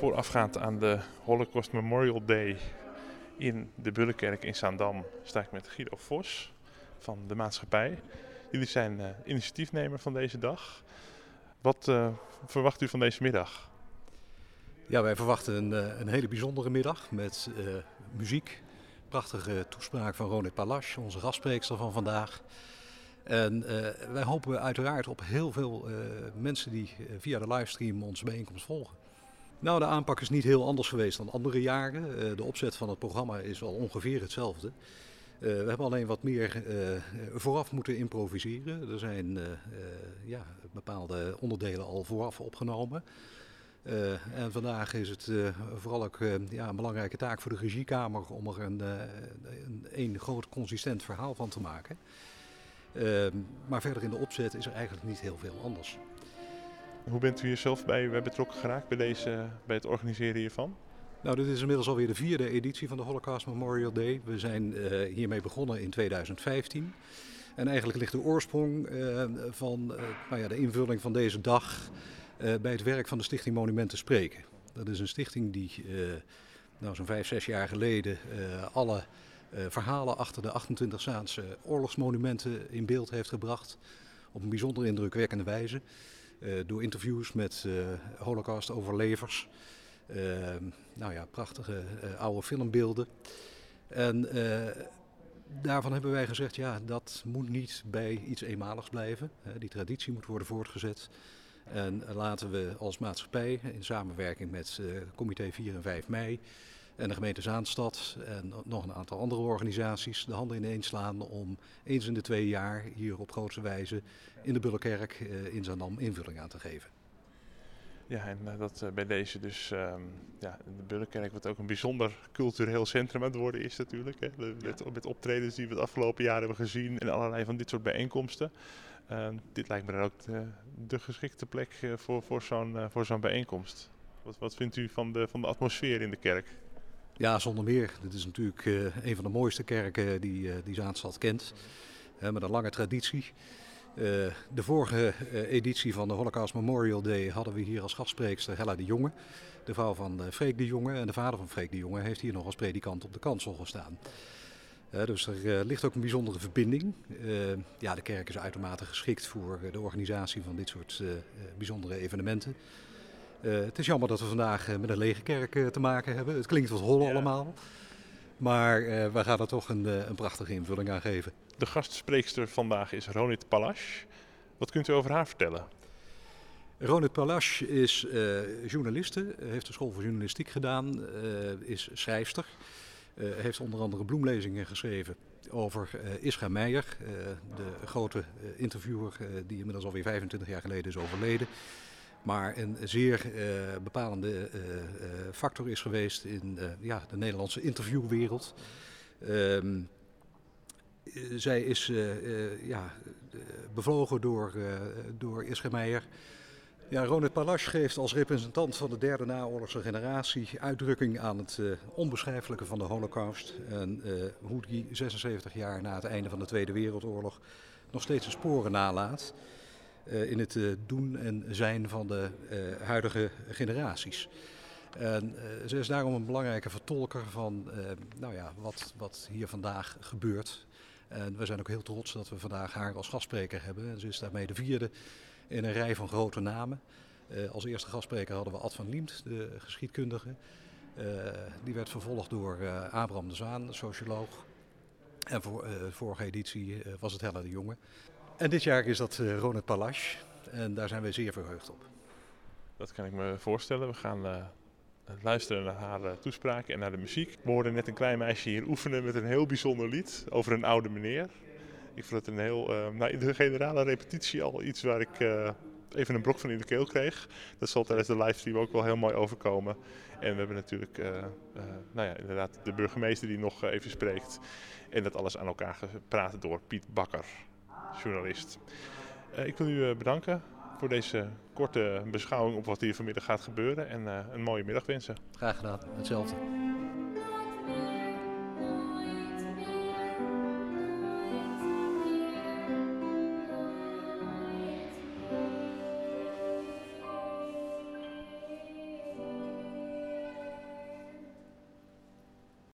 Voorafgaand aan de Holocaust Memorial Day in de Bullenkerk in Zaandam sta ik met Guido Vos van de maatschappij. Jullie zijn uh, initiatiefnemer van deze dag. Wat uh, verwacht u van deze middag? Ja, wij verwachten een, uh, een hele bijzondere middag met muziek. Prachtige toespraak van Ronit Palas, onze gastspreekster van vandaag. En wij hopen uiteraard op heel veel mensen die via de livestream onze bijeenkomst volgen. Nou, de aanpak is niet heel anders geweest dan andere jaren. Uh, de opzet van het programma is al ongeveer hetzelfde. Uh, we hebben alleen wat meer uh, vooraf moeten improviseren. Er zijn ja, bepaalde onderdelen al vooraf opgenomen. en vandaag is het vooral ook ja, een belangrijke taak voor de regiekamer om er een, een, een groot consistent verhaal van te maken. maar verder in de opzet is er eigenlijk niet heel veel anders. Hoe bent u hier zelf bij, betrokken geraakt bij, deze, bij het organiseren hiervan? Nou, dit is inmiddels alweer de vierde editie van de Holocaust Memorial Day. We zijn uh, hiermee begonnen in 2015. En eigenlijk ligt de oorsprong uh, van uh, nou ja, de invulling van deze dag bij het werk van de Stichting Monumenten Spreken. Dat is een stichting die nou, zo'n vijf, zes jaar geleden alle verhalen achter de 28 Zaanse oorlogsmonumenten in beeld heeft gebracht. Op een bijzonder indrukwekkende wijze. Uh, door interviews met uh, Holocaust-overlevers. Uh, nou ja, prachtige oude filmbeelden. En daarvan hebben wij gezegd, ja, dat moet niet bij iets eenmaligs blijven. die traditie moet worden voortgezet. En laten we als maatschappij in samenwerking met comité 4 en 5 mei en de gemeente Zaanstad en nog een aantal andere organisaties de handen ineens slaan om eens in de twee jaar hier op grootste wijze in de Bullenkerk in Zaandam invulling aan te geven. Ja, en uh, dat uh, bij deze dus, um, ja, de Bullenkerk wat ook een bijzonder cultureel centrum aan het worden is natuurlijk. Hè. Met, met, optredens die we het afgelopen jaar hebben gezien en allerlei van dit soort bijeenkomsten. Uh, dit lijkt me dan ook de, de geschikte plek voor, voor zo'n voor zo'n bijeenkomst. Wat, wat vindt u van de, van de atmosfeer in de kerk? Ja, zonder meer. Dit is natuurlijk uh, een van de mooiste kerken die, uh, die Zaanstad kent. Uh, met een lange traditie. de vorige editie van de Holocaust Memorial Day hadden we hier als gastspreekster Hella de Jonge. De vrouw van Freek de Jonge. En de vader van Freek de Jonge heeft hier nog als predikant op de kansel gestaan. dus er ligt ook een bijzondere verbinding. ja, de kerk is uitermate geschikt voor de organisatie van dit soort bijzondere evenementen. Uh, het is jammer dat we vandaag uh, met een lege kerk uh, te maken hebben. Het klinkt wat hol ja. allemaal. Maar we gaan er toch een, een, prachtige invulling aan geven. De gastspreekster vandaag is Ronit Palas. Wat kunt u over haar vertellen? Ronit Palas is journaliste, heeft de school voor journalistiek gedaan, is schrijfster. heeft onder andere bloemlezingen geschreven over Ischa Meijer, de grote interviewer die inmiddels alweer 25 jaar geleden is overleden. Maar een zeer uh, bepalende uh, uh, factor is geweest in ja, de Nederlandse interviewwereld. Um, zij is ja, bevlogen door, door Ischa Meijer. Ja, Ronald Palas geeft als representant van de derde naoorlogse generatie uitdrukking aan het onbeschrijfelijke van de Holocaust. En hoe die 76 jaar na het einde van de Tweede Wereldoorlog nog steeds zijn sporen nalaat. Uh, in het uh, doen en zijn van de uh, huidige generaties. En ze is daarom een belangrijke vertolker van nou ja, wat, wat hier vandaag gebeurt. We zijn ook heel trots dat we vandaag haar als gastspreker hebben. En ze is daarmee de vierde in een rij van grote namen. als eerste gastspreker hadden we Ad van Liemt, de geschiedkundige. die werd vervolgd door Abraham de Zwaan, de socioloog. En voor vorige editie was het Hella de Jonge. En dit jaar is dat uh, Ronald Palas. En daar zijn we zeer verheugd op. Dat kan ik me voorstellen. We gaan uh, luisteren naar haar uh, toespraak en naar de muziek. We hoorden net een klein meisje hier oefenen met een heel bijzonder lied over een oude meneer. Ik vond het een heel, nou, in de generale repetitie al iets waar ik even een brok van in de keel kreeg. Dat zal tijdens de livestream ook wel heel mooi overkomen. En we hebben natuurlijk nou ja, inderdaad de burgemeester die nog even spreekt. En dat alles aan elkaar gepraat door Piet Bakker journalist. Uh, ik wil u uh, bedanken voor deze korte beschouwing op wat hier vanmiddag gaat gebeuren en uh, een mooie middag wensen. Graag gedaan, hetzelfde.